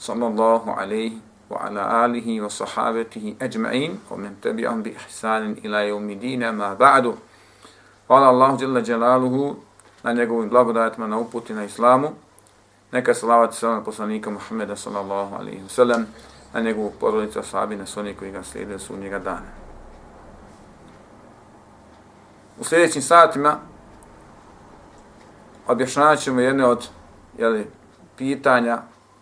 صلى الله wa وعلى آله wa أجمعين ومن تبعهم بإحسان ila يوم دين ma ba'du. قال الله جل جلاله na njegovim blagodatima, na uputi, na islamu. Neka salavat selam na poslanika Muhammeda sallallahu alaihi wa sallam, na njegovu porodicu ashabi, na sve koji ga slijede su njega dana. U sljedećim satima objašnjavat ćemo jedne od jeli, pitanja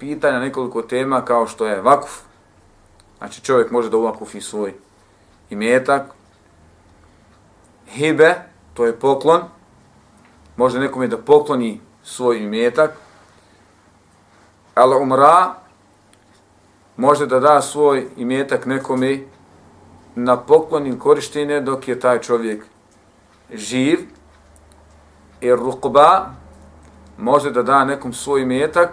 pitanja, nekoliko tema kao što je vakuf. Znači čovjek može da uvakufi svoj imetak. Hibe, to je poklon. Može nekome da pokloni svoj imetak. Al umra, može da da svoj imetak nekome na poklon ili korištenje dok je taj čovjek živ. I rukba, može da da nekom svoj imetak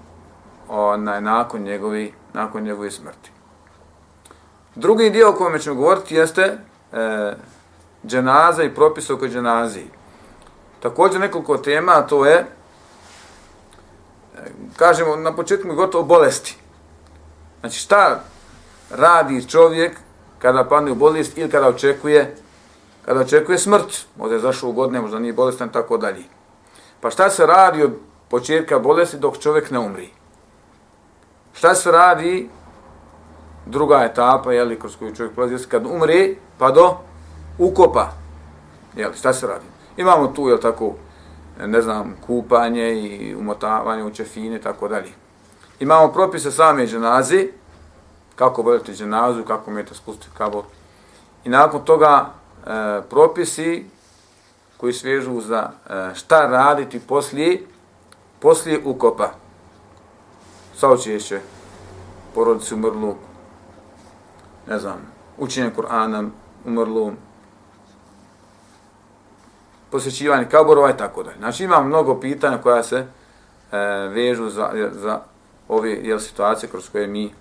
onaj, nakon, njegovi, nakon njegove smrti. Drugi dio o kojem ćemo govoriti jeste e, dženaza i propis oko dženaziji. Također nekoliko tema, a to je, e, kažemo, na početku gotovo bolesti. Znači šta radi čovjek kada padne u bolest ili kada očekuje kada očekuje smrt, možda je zašao u godine, možda nije bolestan, tako dalje. Pa šta se radi od početka bolesti dok čovjek ne umri? Šta se radi druga etapa, jeli, kroz koju čovjek prolazi, kad umre, pa do ukopa. jeli, šta se radi? Imamo tu, je tako, ne znam, kupanje i umotavanje u čefine, tako dalje. Imamo propise same dženazi, kako voditi dženazu, kako umijete spustiti kabot. I nakon toga e, propisi koji svežu za e, šta raditi poslije, poslije ukopa saučešće porodici umrlu, ne znam, učenje Kur'ana umrlu, posjećivanje kaborova i tako dalje. Znači imam mnogo pitanja koja se e, vežu za, za ove jel, situacije kroz koje mi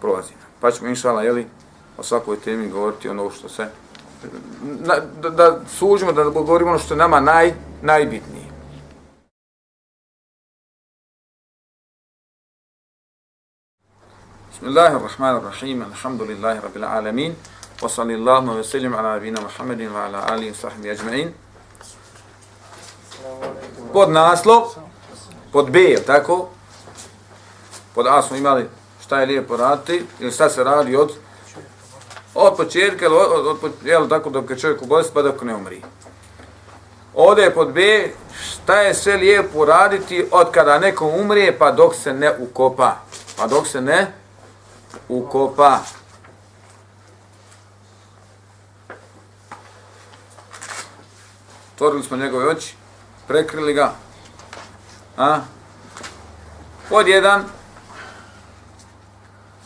prolazimo. Pa ćemo inšala, jeli, o svakoj temi govoriti ono što se, na, da, da suđimo, da govorimo ono što je nama naj, najbitnije. Bismillahirrahmanirrahim. Alhamdulillahi rabbil alamin. Wa sallallahu wa sallam ala nabina Muhammadin wa ala alihi wa sahbihi ajma'in. Pod naslov pod B, tako? Pod A smo imali šta je lijepo raditi ili šta se radi od od početka ili od, od, od jel, tako dok je čovjek u bolesti pa dok ne umri. Ovdje je pod B šta je sve lijepo raditi od kada neko umrije pa dok se ne ukopa. Pa dok se ne ukopa. Otvorili smo njegove oči, prekrili ga. A? Pod jedan,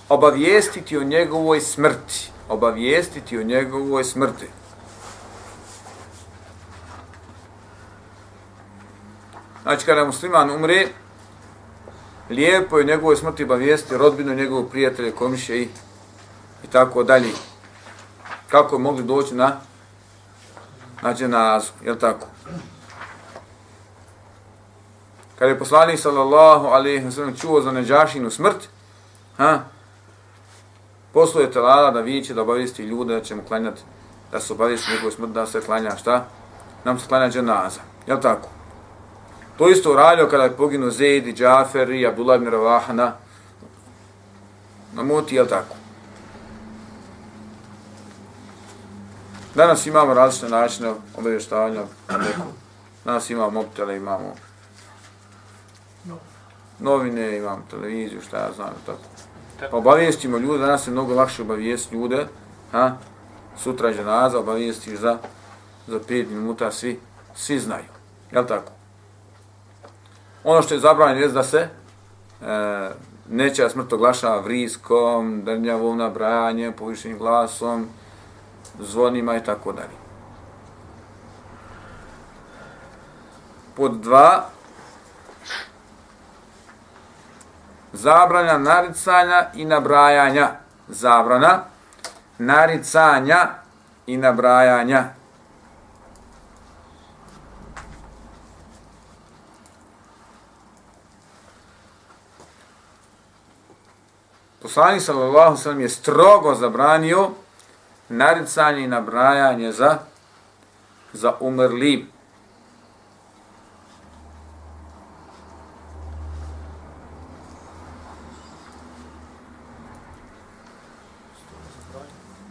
obavijestiti o njegovoj smrti. Obavijestiti o njegovoj smrti. Znači, kada musliman umre, lijepo je njegovoj smrti obavijesti rodbinu, njegove prijatelja, komiše i, i tako dalje. Kako je mogli doći na na dženazu, jel tako? Kada je poslanik sallallahu alaihi wa sallam čuo za neđašinu smrt, ha, posluje telala da viće da obavijesti ljude da će mu klanjati, da se obavijesti njegove smrt, da se klanja šta? Nam se klanja dženaza, jel tako? To isto uradio kada je poginuo Zaid i Džafer i Abdullah ibn Ravaha na, na muti, je tako? Danas imamo različite načine obavještavanja Danas imamo mobitele, imamo novine, imamo televiziju, šta ja znam, tako. Pa obavijestimo ljude, danas je mnogo lakše obavijesti ljude, ha? sutra je naza, obavijestiš za, za pet minuta, svi, svi znaju. Jel tako? Ono što je zabranjeno je da se e, neće smrt oglašava vriskom, drnjavom nabrajanjem, povišenim glasom, zvonima i tako dalje. Pod dva, zabrana naricanja i nabrajanja. Zabrana naricanja i nabrajanja. Poslanik sallallahu sallam je strogo zabranio naricanje i nabrajanje za za umrli.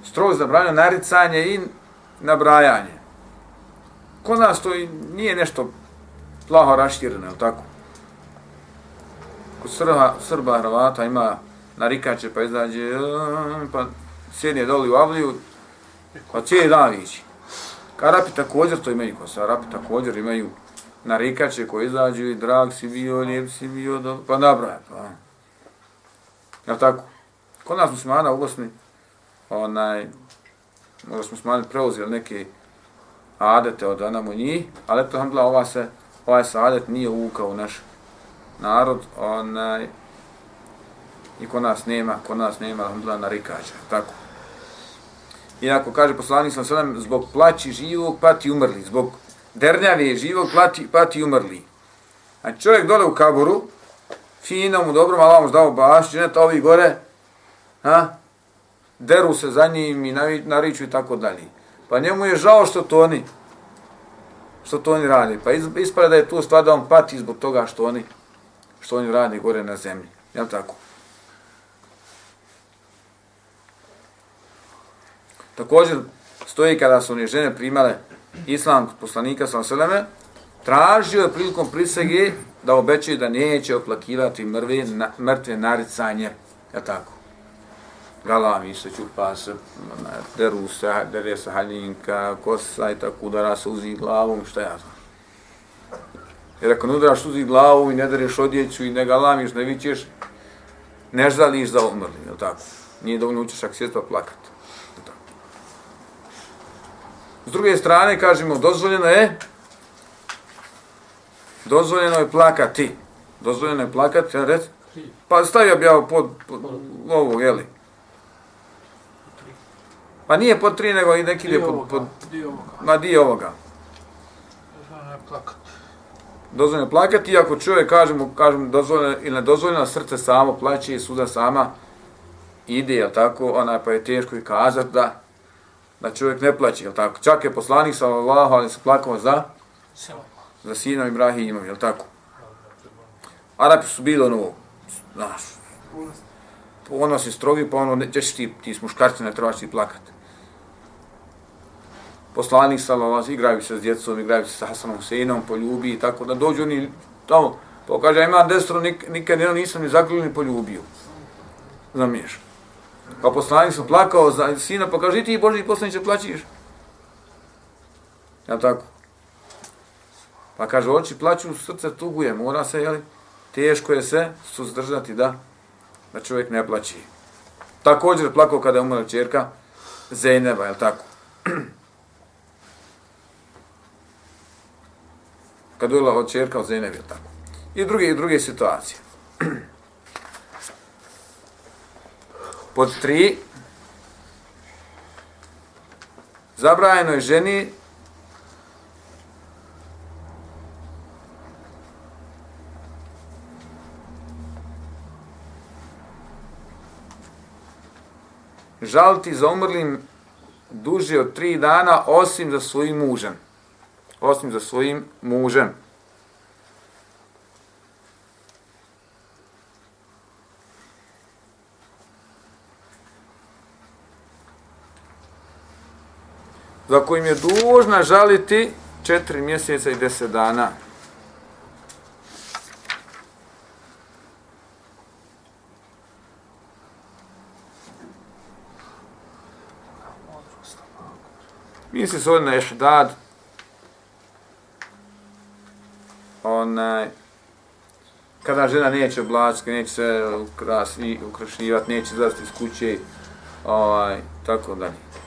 Strogo zabranjeno naricanje i nabrajanje. Kod nas to nije nešto plaho raštirano, je tako? Kod Srba, Srba Hrvata ima narikače pa izađe, pa sjedne doli u avliju, pa cijeli dan vići. Karapi također to imaju, kosa Arapi također imaju narikače koji izađu i drag si bio, lijep si bio, do... pa nabraja. Pa. Ja tako? Kod nas muslimana u Bosni, onaj, možda smo muslimani preuzeli neke adete od Anamo njih, ali to, hamdla, ova se, ovaj se adet nije uvukao u naš narod, onaj, i kod nas nema, kod nas nema, alhamdulillah, narikača, tako. Iako kaže poslanik sam sallam, zbog plaći živog pati umrli, zbog dernjave živog plati, pati umrli. A čovjek dole u kaboru, fino mu dobro, malo mu zdao baš, ne to ovi gore, ha? deru se za njim i nariču i tako dalje. Pa njemu je žao što to oni, što to oni radi. Pa ispada da je tu stvar da on pati zbog toga što oni, što oni radi gore na zemlji. Jel tako? Također stoji kada su one žene primale islam poslanika sa Seleme, tražio je prilikom prisege da obećaju da neće oplakivati mrve, na, mrtve naricanje. Ja tako. Galami se čupa se, deru se, dere se haljinka, kosa i tako udara se uzi glavom, šta ja znam. Jer ako ne udaraš uzi glavu i ne dareš odjeću i ne galamiš, ne vićeš, ne žališ za umrli, je tako? Nije dovoljno učeš ak sjetva plakati. S druge strane, kažemo, dozvoljeno je dozvoljeno je plakati. Dozvoljeno je plakati, ja rec? Pa stavio bi ja pod, pod ovo, jeli? Pa nije pod tri, nego i neki je pod, pod... Dio ovoga. Ma dio ovoga. Dozvoljeno je plakati. Dozvoljeno je plakati, iako čovjek, kažemo, kažemo dozvoljeno ili nedozvoljeno, srce samo plaće i suda sama ide, jel tako? Ona pa je teško i kazati da da čovjek ne plaće, jel tako? Čak je poslanik sallallahu alejhi se plakao za za sina Ibrahima, jel tako? Arapi su bili ono, znaš, ono se strogi, pa ono, nećeš ti, ti smo muškarci, ne trebaš ti plakat. Poslanik sallallahu igraju se s djecom, igraju se sa Hasanom Huseinom, poljubi i tako, da dođu oni tamo, pa kaže, imam destro, nik, nikad nisam ni zagrlio ni poljubio. Zamiješ. Pa poslanik sam plakao za sina, pa kaže ti Boži poslaniče plaćiš. Ja tako. Pa kaže, oči plaću, srce tuguje, mora se, jeli, teško je se suzdržati da, da čovjek ne plaći. Također plakao kada je umrla čerka Zeyneba, je tako? Kad je umrla čerka od Zeyneba, jel tako? I druge, i druge situacije. Pod tri, zabrajeno je ženi žaliti za umrlim duže od tri dana, osim za svojim mužem. Osim za svojim mužem. Za kojim je dužna žaliti četiri mjeseca i deset dana. Misli se ovdje na ihdad, onaj, kada žena neće oblačiti, neće se ukrasi, ukrašivati, neće izlaziti iz kuće, ovaj, tako dalje.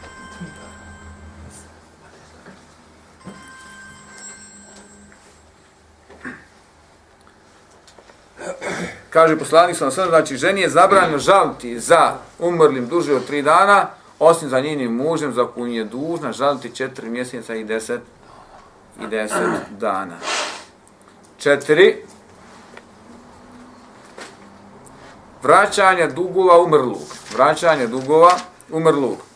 Kaže poslanik sam sve, znači ženi je zabranjeno žaliti za umrlim duže od tri dana, osim za njenim mužem, za kojim je dužna žaliti četiri mjeseca i deset, i deset dana. Četiri. Vraćanje dugova umrlog. Vraćanje dugova umrlog.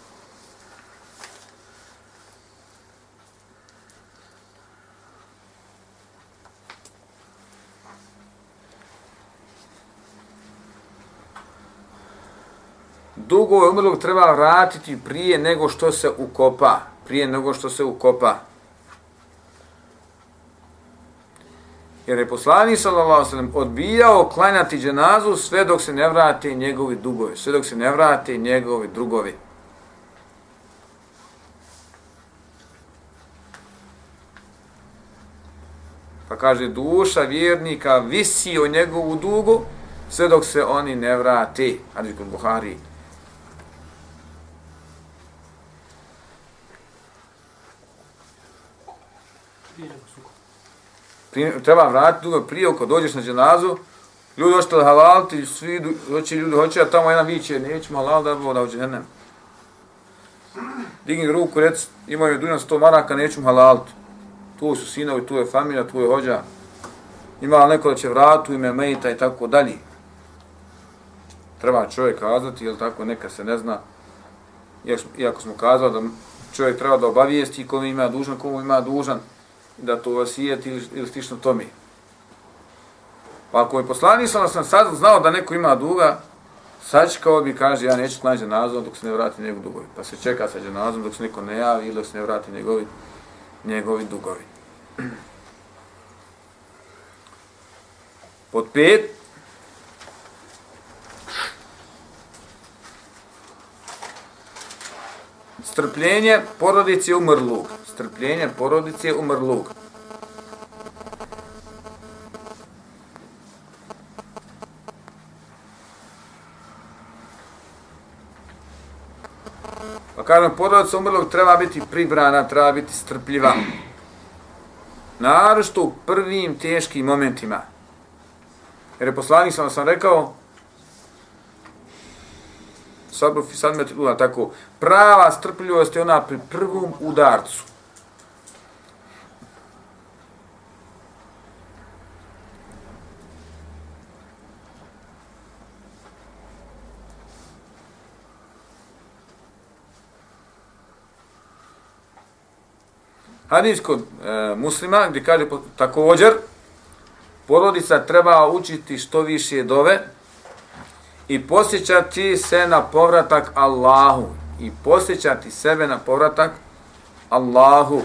Dugove umrlog treba vratiti prije nego što se ukopa. Prije nego što se ukopa. Jer je poslani sallallahu sallam odbijao klanjati dženazu sve dok se ne vrate njegovi dugovi. Sve dok se ne vrate njegovi drugovi. Pa kaže duša vjernika visi o njegovu dugu sve dok se oni ne vrate. Hadis kod Buhari. Prije, treba vratiti dugo prije, ako dođeš na dženazu, ljudi ostali halaliti, svi hoće ljudi, hoće, a tamo jedan viće, nećemo halal da bo da u dženem. Digni ruku, rec, imaju dujan sto maraka, nećemo halaliti. Tu su sinovi, tu je familija, tu je hođa. Ima neko da će vratu ime mejta i tako dalje. Treba čovjek kazati, jel tako, neka se ne zna. Iako smo kazali da čovjek treba da obavijesti kome ima dužan, komu ima dužan da to vasijet ili, ili slično tome. Pa ako je poslanik sam sam sad znao da neko ima duga, sačekao bi kaže ja neću nađe dženazom dok se ne vrati njegov dugovi. Pa se čeka sa dženazom dok se niko ne javi ili dok se ne vrati njegovi, njegovi dugovi. Pod pet, strpljenje porodice umrlog strpljenje porodice umrlog. Pa kažem, porodica umrlog treba biti pribrana, treba biti strpljiva. Naravno u prvim teškim momentima. Jer je poslanik sam sam rekao, sabru fi sad tako, prava strpljivost je ona pri prvom udarcu. Hadis kod e, muslima gdje kaže također porodica treba učiti što više dove i posjećati se na povratak Allahu i posjećati sebe na povratak Allahu.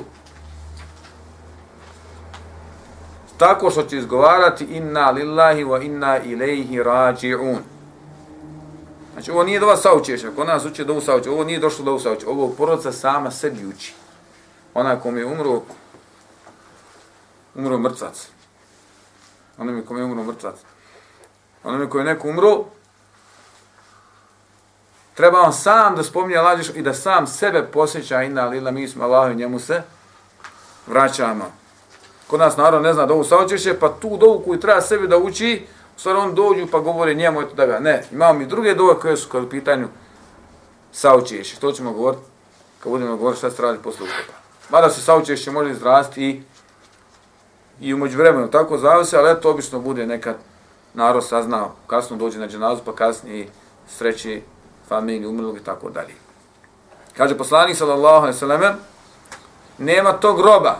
Tako što će izgovarati inna lillahi wa inna ilaihi rađi'un znači ovo nije dova saučeš ako nas uči dovu saučeš ovo nije došlo dovu saučeš ovo porodica sama sebi uči onaj kom je umro umro mrtvac. Onome kome je umro mrtvac. Onome koje je neko umro, treba on sam da spominje Allah i da sam sebe posjeća inna lila mi smo Allah i njemu se vraćamo. Kod nas narod ne zna da ovu saučeše, pa tu dovu koju treba sebi da uči, u stvari on dođu pa govore njemu eto da ga ne. Imamo mi druge dove koje su kad u pitanju saučeše. To ćemo govoriti kad budemo govoriti šta se radi posle ukopa. Mada se saučešće može izrasti i, i umeđu vremenu, tako zavise, ali eto obično bude nekad narod saznao, kasno dođe na dženazu, pa kasnije sreći familiju umrlog i tako dalje. Kaže poslanik sallallahu alejhi ve selleme nema tog groba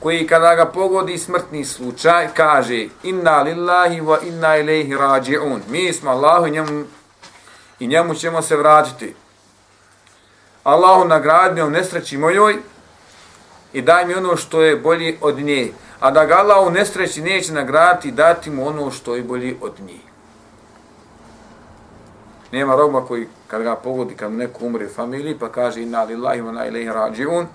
koji kada ga pogodi smrtni slučaj kaže inna lillahi wa inna ilaihi raji'un. Mi smo Allahu i njemu, i njemu ćemo se vratiti. Allahu nagradi nesreći mojoj i daj mi ono što je bolje od nje. A da ga Allah u nesreći neće nagraditi, dati mu ono što je bolje od nje. Nema roba koji kad ga pogodi, kad neko umre u familiji, pa kaže inna lillahi wa inna ilaihi raji'un.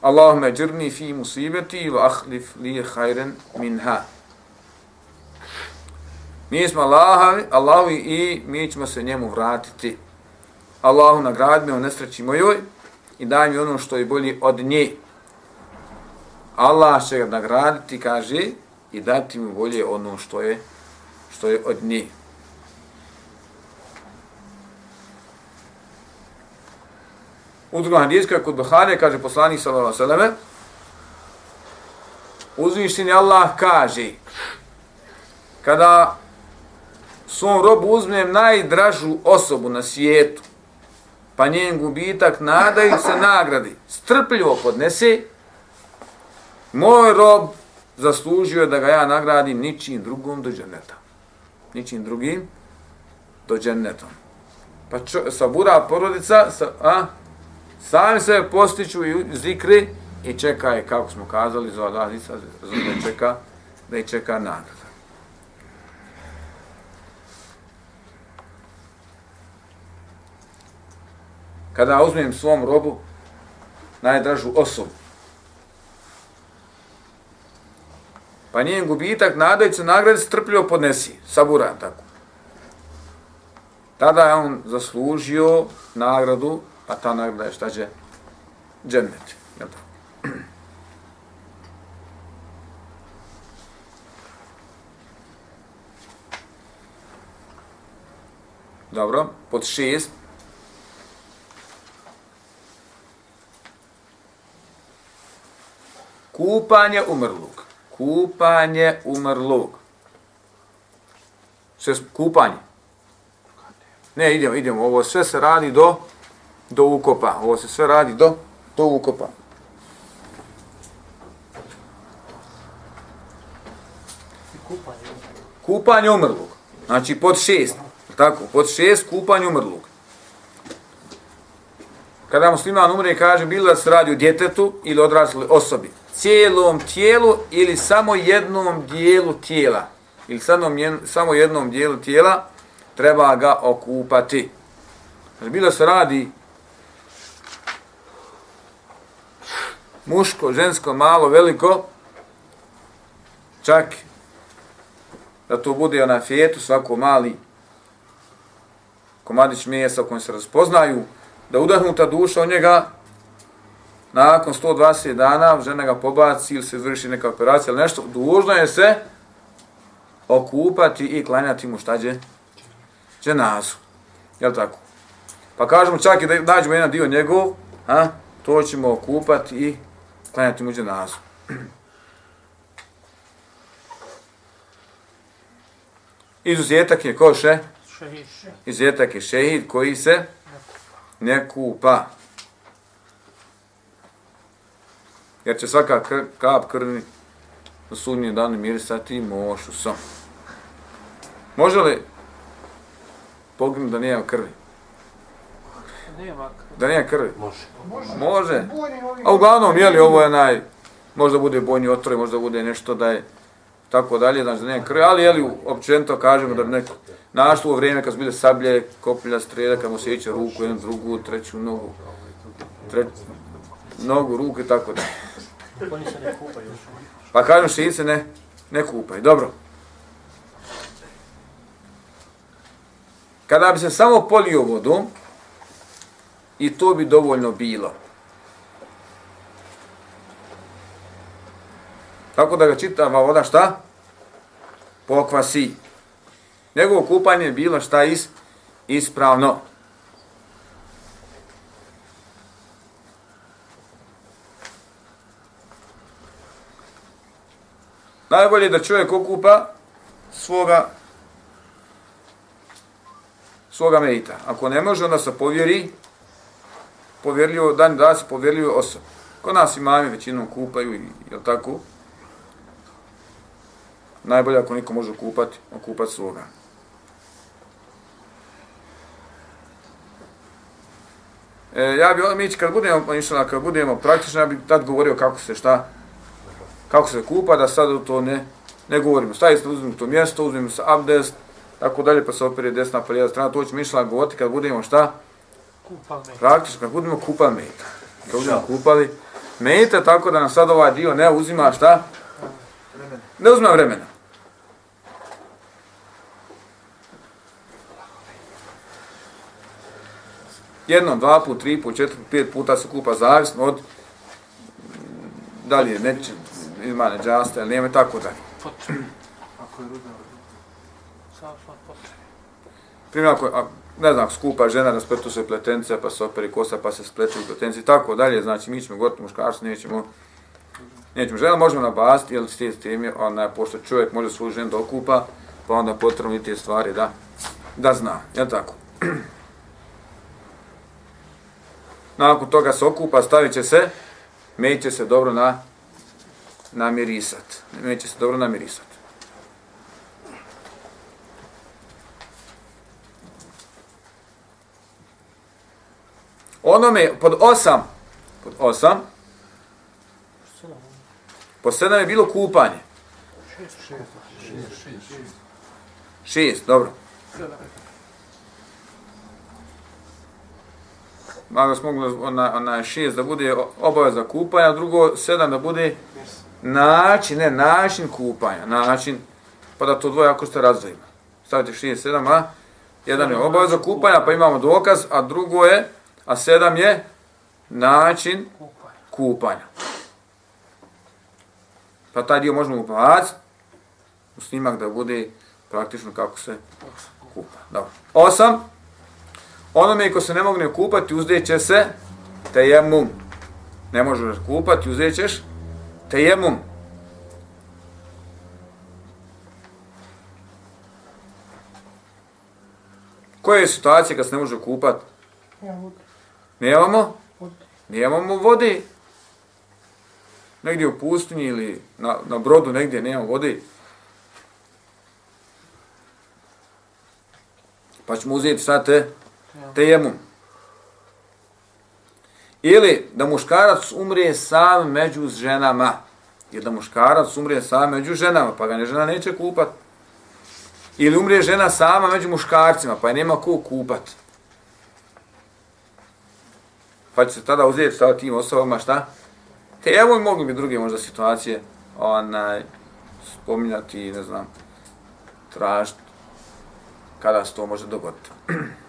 Allahumma jirni fi musibati wa akhlif li khairan minha. Mi smo Allahovi, Allahovi i mi ćemo se njemu vratiti. Allahu nagradi me u nesreći mojoj i daj mi ono što je bolje od nje. Allah će ga nagraditi, kaže, i dati mu bolje ono što je, što je od nje. U drugom hadijska kod Buhari kaže poslanik sallallahu alejhi ve selleme Uzvišeni Allah kaže kada svom robu uzmem najdražu osobu na svijetu pa njen gubitak nadaju se nagradi strpljivo podnese moj rob zaslužio je da ga ja nagradim ničim drugom do dženeta. Ničim drugim do dženetom. Pa čo, sabura porodica, sa, a, Sami se postiću i zikri i čekaj, kako smo kazali, za Allah Isa, da čeka, da je čeka nagrada. Kada uzmem svom robu najdražu osobu, pa njen gubitak nadajući se nagrade strpljivo podnesi, saburan tako. Tada je on zaslužio nagradu a ta nagrada je šta će? Džennet. Jel tako? Dobro, pod šest. Kupanje umrlog. Kupanje umrlog. Sve kupanje. Ne, idemo, idemo. Ovo sve se radi do do ukopa. Ovo se sve radi do, do ukopa. Kupanje umrlog. Znači pod šest. Tako, pod šest kupanje umrlog. Kada musliman umre, kaže, bilo da se radi o djetetu ili odrasli osobi. Cijelom tijelu ili samo jednom dijelu tijela. Ili samo, samo jednom dijelu tijela treba ga okupati. Znači, bilo se radi muško, žensko, malo, veliko, čak da to bude na fijetu, svako mali komadić mjesa u kojem se raspoznaju, da udahnuta duša od njega, nakon 120 dana žena ga pobaci ili se izvrši neka operacija ili nešto, dužno je se okupati i klanjati mu štađe dženazu. Jel tako? Pa kažemo čak i da nađemo jedan dio njegov, a, to ćemo okupati i klanjati mu dženazu. Izuzetak je ko še? Izuzetak je šehid koji se ne kupa. Jer će svaka kr kap krvi na sudnjem danu mirisati mošu sam. Može li poginuti da nema krvi? Nema krvi. Da nema krvi? Može. Može. A uglavnom, je li ovo je naj... Možda bude bojni otroj, možda bude nešto da je tako dalje, znači da nema krvi, ali je li općenito kažemo da neko našlo u vrijeme kad su bile sablje, koplja, strela, kad mu se iće ruku, jednu drugu, treću nogu. tre, nogu, ruku i tako da. Oni se ne kupaju. Pa kažem šiit se ne, ne kupaju. Dobro. Kada bi se samo polio vodom, i to bi dovoljno bilo. Tako da ga čitava voda šta? Pokvasi. Njegovo kupanje je bilo šta is, ispravno. Najbolje da čovjek okupa svoga svoga medita. Ako ne može, onda se povjeri povjerljivo, dan da se povjerljivo osoba. Kod nas imami većinom kupaju, i, jel tako? Najbolje ako niko može kupati, okupati svoga. E, ja bi mi kad budemo, inšala, kad budemo praktično, ja bih tad govorio kako se šta, kako se kupa, da sad to ne, ne govorimo. Stavi se, uzmemo to mjesto, uzmemo se abdest, tako dalje, pa se opere desna pa lijeva strana, to ćemo inšala govoriti kad budemo šta, praktično, kad budemo kupali meta. Kad budemo kupali meta, tako da nam sad ovaj dio ne uzima šta? Ne uzima vremena. Jednom, dva put, tri put, četiri, pet puta se kupa zavisno od da li je neće, ima neđasta ili nema tako da. Ako je ruda, Primjer, ako, ne znam, skupa žena na spletu se pletence, pa se operi kosa, pa se spletu u i tako dalje. Znači, mi ćemo gotovo muškarci, nećemo, nećemo žena, možemo nabasti, jer s te teme, ona, pošto čovjek može svoju ženu da okupa, pa onda potrebno i te stvari da, da zna, je tako? Nakon toga se okupa, stavit će se, meće će se dobro na, namirisat. Meće će se dobro namirisat. Onome pod osam, pod osam, po sedam je bilo kupanje. Šest, dobro. Malo smo mogli ona, ona šest da bude obaveza kupanja, drugo sedam da bude način, ne, način kupanja, način, pa da to dvoje ako ste razdvojima. Stavite šest, sedam, a jedan je obaveza kupanja, pa imamo dokaz, a drugo je, a sedam je način kupanja. Pa taj dio možemo ubaciti u snimak da bude praktično kako se kupa. Dobro. Osam. Onome ko se ne mogne kupati, uzdeće se tejemum. Ne možeš kupati, uzdećeš tejemum. Koje je situacija kad se ne može kupati? Nemamo? Nemamo vode. Negdje u pustinji ili na, na brodu negdje nemamo vode. Pa ćemo uzeti sad te, tejemum. Ili da muškarac umrije sam među ženama. Ili da muškarac umrije sam među ženama, pa ga ne žena neće kupat. Ili umrije žena sama među muškarcima, pa je nema ko kupat pa će se tada uzeti sa tim osobama, šta? Te evo i mogli bi druge možda situacije onaj, spominjati, ne znam, tražiti kada se to može dogoditi.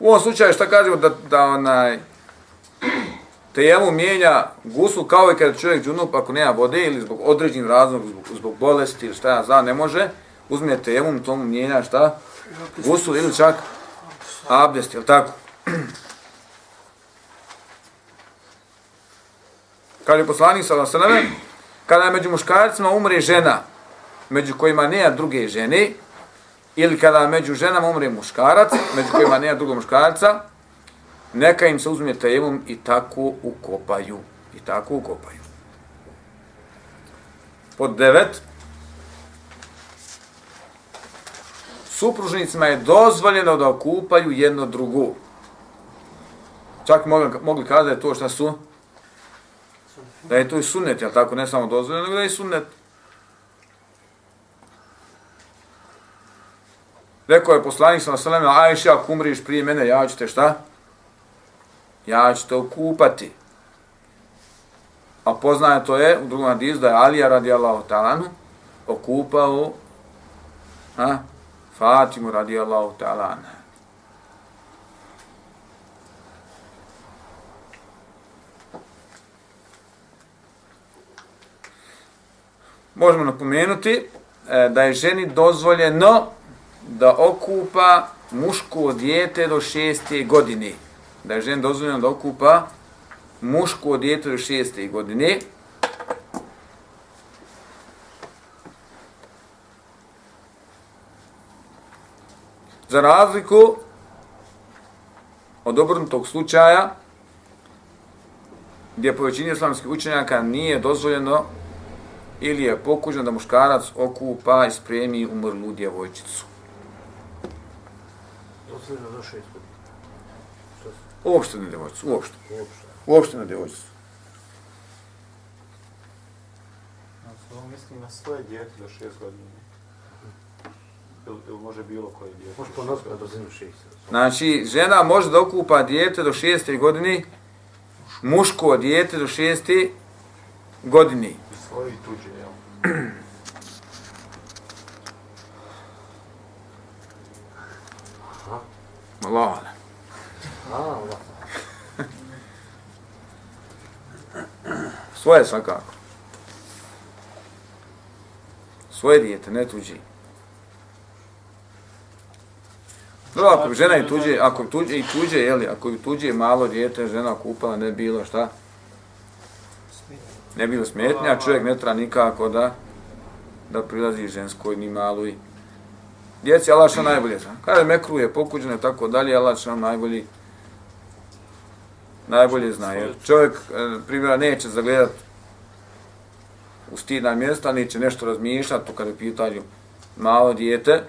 U ovom slučaju šta kažemo da, da onaj, tejemu mijenja gusu kao i kada čovjek džunup ako nema vode ili zbog određenih razloga, zbog, zbog bolesti ili šta ja znam, ne može, uzme tejemu, tomu mijenja šta? Gusu ili čak abdest, je tako? Kaže poslanik sa Vasaname, kada među muškarcima umre žena, među kojima nema druge žene, ili kada među ženama umre muškarac, među kojima nema drugog muškarca, neka im se uzme tejemom i tako ukopaju. I tako ukopaju. Pod devet, supružnicima je dozvoljeno da okupaju jedno drugu. Čak mogli, mogli kada je to šta su? Da je to i sunnet, jel tako? Ne samo dozvoljeno, nego da je sunnet. Rekao je poslanik sa selem, Ajša, ako umriš prije mene, ja ću te šta? Ja ću te okupati. A poznaje to je, u drugom hadisu, da je Alija radijallahu talanu okupao ha, Fatimu radijallahu talanu. možemo napomenuti e, da je ženi dozvoljeno da okupa muško dijete do šeste godine. Da je žen dozvoljeno da okupa muško dijete do šeste godine. Za razliku od obrnutog slučaja, gdje po većini islamskih učenjaka nije dozvoljeno ili je pokuđeno da muškarac okupa i spremi umrlu djevojčicu. Uopšte na djevojčicu, uopšte. Uopšte na djevojčicu. On misli na svoje djete do šest godina. Ili može bilo koje djete. Može ponositi do zinu šest. Znači, žena može da okupa djete do šeste godine, muško djete do šeste godine svoje i tuđe, jel? Allah. Allah. Svoje svakako. Svoje dijete, ne tuđi. Dobro, ako žena i tuđe, ako tuđe i tuđe, jeli, ako i tuđe malo dijete, žena kupala, ne bilo šta, ne bilo smetnja, čovjek ne treba nikako da da prilazi ženskoj ni maloj. Djeci Allah što najbolje zna. Kada mekru je pokuđeno i tako dalje, Allah što najbolji najbolje zna. Jer čovjek, e, primjera, neće zagledat u stidna mjesta, neće nešto razmišljati, to kada pitaju malo dijete,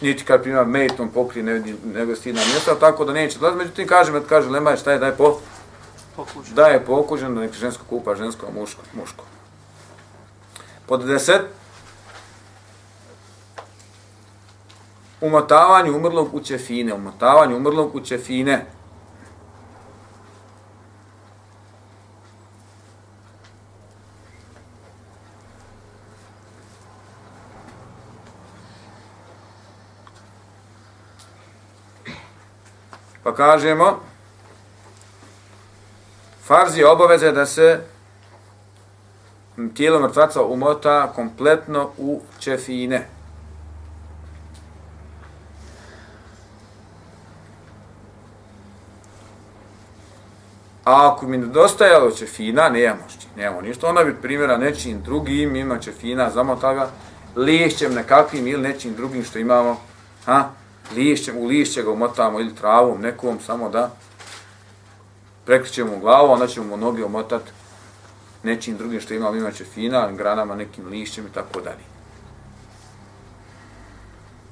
niti kad primjera mejtom pokrije ne vidi nego stidna mjesta, tako da neće. Međutim, kažem, kaže, lemaj, šta je, daj po, pokuđen. Da je pokuđen da neki žensko kupa žensko, a muško, muško. Pod deset. Umotavanje umrlog u ćefine. Umotavanje umrlog u ćefine. Pa kažemo, Farz je obaveze da se tijelo mrtvaca umota kompletno u čefine. A ako mi nedostajalo čefina, nemamo što, nemamo ništa, onda bi primjera nečim drugim, ima čefina, zamota toga, lišćem nekakvim ili nečim drugim što imamo, ha, lišćem, u lišće ga umotamo ili travom nekom, samo da prekrićemo glavu, onda ćemo noge omotati nečim drugim što imamo, imaće fina, granama, nekim lišćem i tako dalje.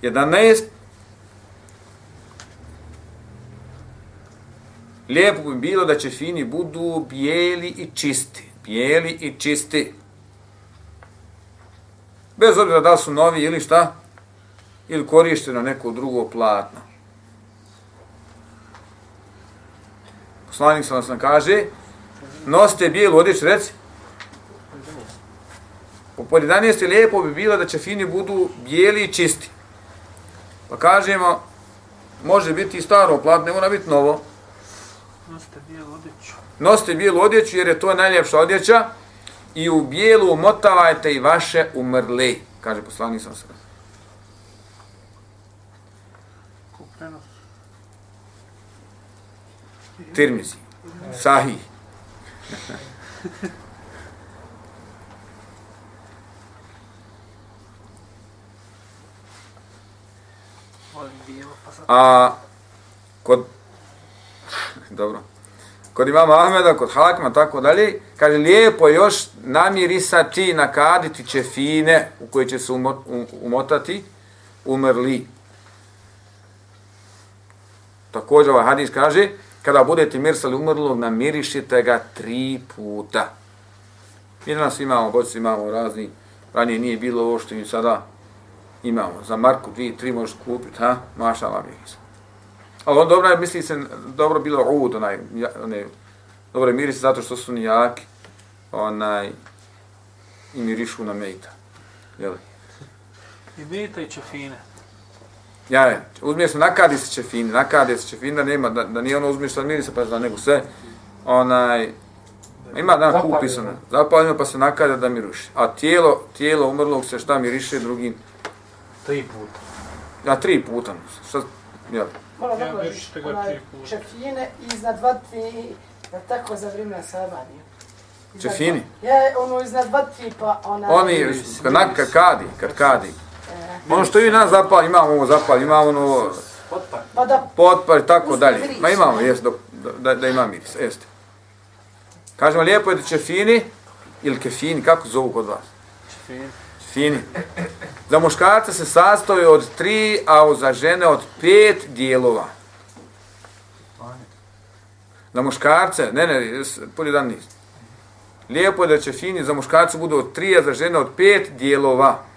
11. Lijepo bi bilo da će fini budu bijeli i čisti. Bijeli i čisti. Bez obzira da su novi ili šta, ili korišteno neko drugo platno. Poslanik sam sam kaže, nosite bijelu odjeću, reci. Po pod 11. lijepo bi bilo da će fini budu bijeli i čisti. Pa kažemo, može biti i staro platno, ne mora biti novo. Nosite bijelu odjeću. Nosite bijelu odjeću jer je to najljepša odjeća i u bijelu umotavajte i vaše umrle, kaže poslanik sam sam. Tirmizi. Sahih. A kod dobro. Kod imama Ahmeda, kod Hakma, tako dalje, kaže lijepo još namirisati, nakaditi čefine u koje će se umotati umrli. Također ovaj hadis kaže, kada budete mirsali umrlog, namirišite ga tri puta. Mi danas imamo, god imamo razni, ranije nije bilo ovo što im sada imamo. Za marku, dvije, tri možeš kupiti, ha? Maša Allah. Ali on dobro je, misli se, dobro bilo ud, onaj, onaj, dobro je miris zato što su nijaki, onaj, i mirišu na mejta. Jel? I meta i čefine. Ja, je, uzmiješ se, nakadi se čefine, nakadi se čefine, da nema, da, da nije ono uzmiješ sad mirisa pa za nego sve, onaj, ima da kupi se, zapaljeno pa se nakada da miruši. A tijelo, tijelo umrlog se šta miriše drugim, Tri puta. ja tri puta, šta, Ja, da više ga onaj, čefine iznad vatri, da tako za vrijeme Sabanije. Iznad Čefini? Ja, ono iznad vatri, pa ona... Oni, kad, na- kad kadi, kad kadi. E, Ono što vi nas zapali, imamo ovo zapali, imamo ono Potpar. pa da, potpar i tako dalje. Ma imamo, jest, da, da, da ima miris, jeste. Kažemo, lijepo je da će fini, ili kefini, kako zovu kod vas? Čefine. Fini. Za muškarca se sastoji od tri, a za žene od pet dijelova. Za muškarce, ne, ne, polje dan nis. Lijepo je da će fini za muškarce budu od tri, a za žene od pet dijelova.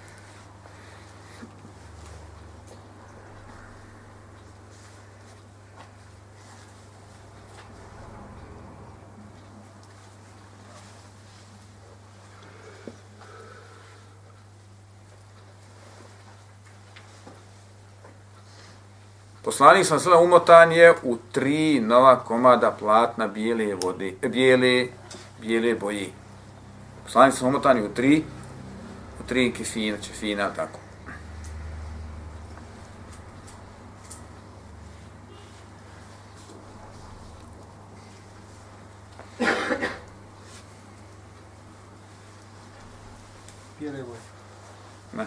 Poslanik sam sada umotan je u tri nova komada platna bijele vode, bijele, bijele boje. Poslanik sam umotan je u tri, u tri kefina, čefina, tako. Bijele boje. Ne.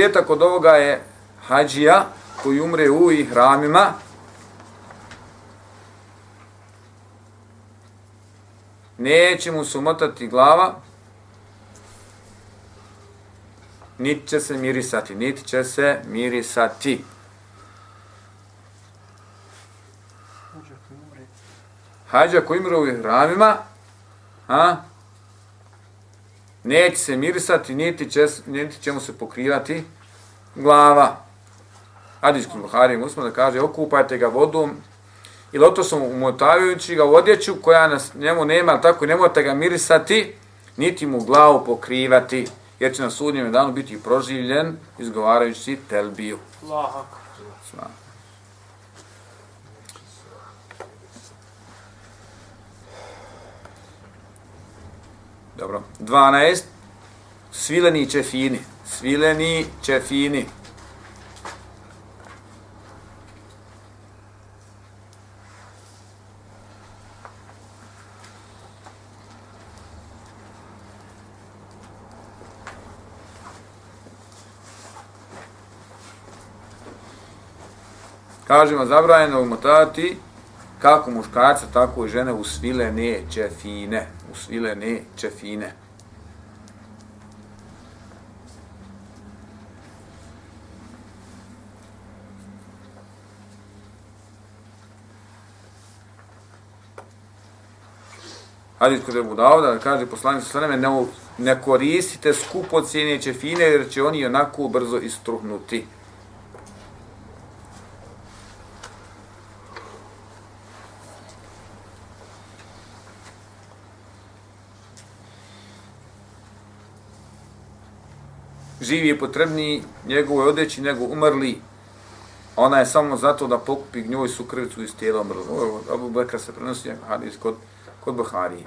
Izuzetak od ovoga je hađija koji umre u ihramima. Neće mu se umotati glava, niti će se mirisati, niti će se mirisati. Umre. hađa koji umre u ihramima, a, neće se mirisati, niti će, niti će mu se pokrivati glava. Hadis kod Buhari Muslim da kaže, okupajte ga vodom, ili otosom umotavajući ga u odjeću koja nas, njemu nema, tako nemojte ga mirisati, niti mu glavu pokrivati, jer će na sudnjem danu biti proživljen izgovarajući telbiju. Allah akbar. Dobro. 12. Svileni čefini. Svileni čefini. Kažemo, zabranjeno umotati kako muškarca, tako i žene u svilene čefine usvilene čefine. Hadis kod Ebu Dauda, kaže poslanik sa sveme, ne, ne koristite skupo cijene čefine, jer će oni onako brzo istruhnuti. Živi je potrebniji njegovoj odeći nego umrli. Ona je samo zato da pokupi gnjoj su krvicu iz tijela umrli. Ovo je od Abu Bekra se prenosi hadis kod, kod Buharije.